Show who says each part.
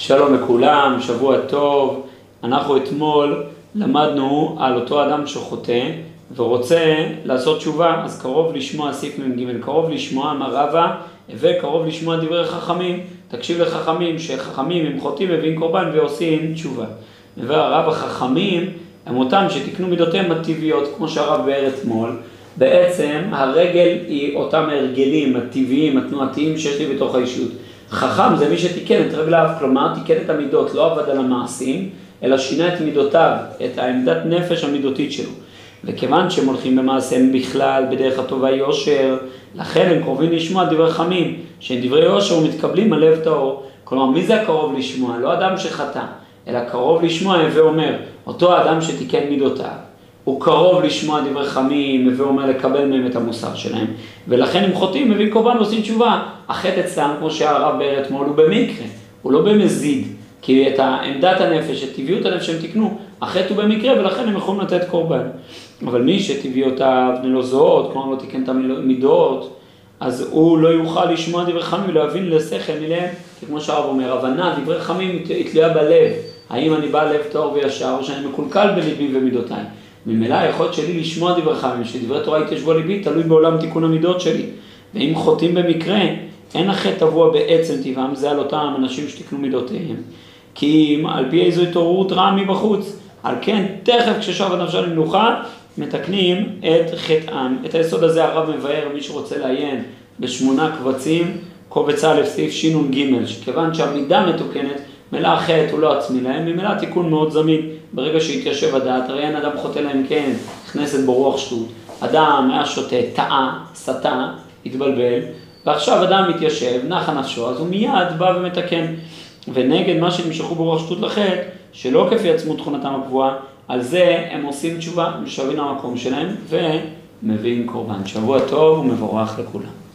Speaker 1: שלום לכולם, שבוע טוב. אנחנו אתמול למדנו על אותו אדם שחוטא ורוצה לעשות תשובה, אז קרוב לשמוע סעיף מ"ג, קרוב לשמוע מה רבה וקרוב לשמוע דברי חכמים. תקשיב לחכמים, שחכמים הם חוטאים מביאים קורבן ועושים תשובה. והרב החכמים הם אותם שתיקנו מידותיהם הטבעיות, כמו שהרב באר אתמול. בעצם הרגל היא אותם הרגלים הטבעיים, התנועתיים שיש לי בתוך האישות. חכם זה מי שתיקן את רגליו, כלומר תיקן את המידות, לא עבד על המעשים, אלא שינה את מידותיו, את העמדת נפש המידותית שלו. וכיוון שהם הולכים במעשיהם בכלל, בדרך הטובה יושר, לכן הם קרובים לשמוע דברי חמים, שהם דברי יושר ומתקבלים על לב טהור. כלומר, מי זה הקרוב לשמוע? לא אדם שחטא, אלא קרוב לשמוע, הווה אומר, אותו אדם שתיקן מידותיו. הוא קרוב לשמוע דברי חמים, ואומר לקבל מהם את המוסר שלהם. ולכן אם חוטאים, מביאים קורבן ועושים תשובה. החטא אצלם, כמו שהרב באר אתמול, הוא במקרה, הוא לא במזיד. כי את עמדת הנפש, את טבעיות הנפש שהם תיקנו, החטא הוא במקרה ולכן הם יכולים לתת קורבן. אבל מי שטבעיותיו נלוזות, כלומר לא תיקן את המידות, אז הוא לא יוכל לשמוע דברי חמים ולהבין לשכל מלהם, כי כמו שהרב אומר, הבנה, דברי חמים היא תלויה בלב. האם אני בא לב טהור וישר, או שאני מקולקל בליבי ומידותיי. ממילא היכולת שלי לשמוע דברי חכמים, שדברי תורה יתיישבו ליבי, תלוי בעולם תיקון המידות שלי. ואם חוטאים במקרה, אין החטא טבוע בעצם טבעם, זה על אותם אנשים שתיקנו מידותיהם. כי אם על פי איזו התעוררות רעה מבחוץ, על כן, תכף כששב הנפשה למנוחה, מתקנים את חטאם. את היסוד הזה הרב מבאר, מי שרוצה לעיין, בשמונה קבצים, קובץ א', סעיף שנ"ג, שכיוון שהמידה מתוקנת, מלא חטא הוא לא עצמי להם, ממילא תיקון מאוד זמין. ברגע שהתיישב הדעת, הרי אין אדם חוטא להם כן, נכנסת בו רוח שטות. אדם היה שותה, טעה, סטה, התבלבל, ועכשיו אדם מתיישב, נחה נפשו, אז הוא מיד בא ומתקן. ונגד מה שנמשכו ברוח שטות לחטא, שלא כפי עצמו תכונתם הקבועה, על זה הם עושים תשובה, משווים למקום שלהם, ומביאים קורבן. שבוע טוב ומבורך לכולם.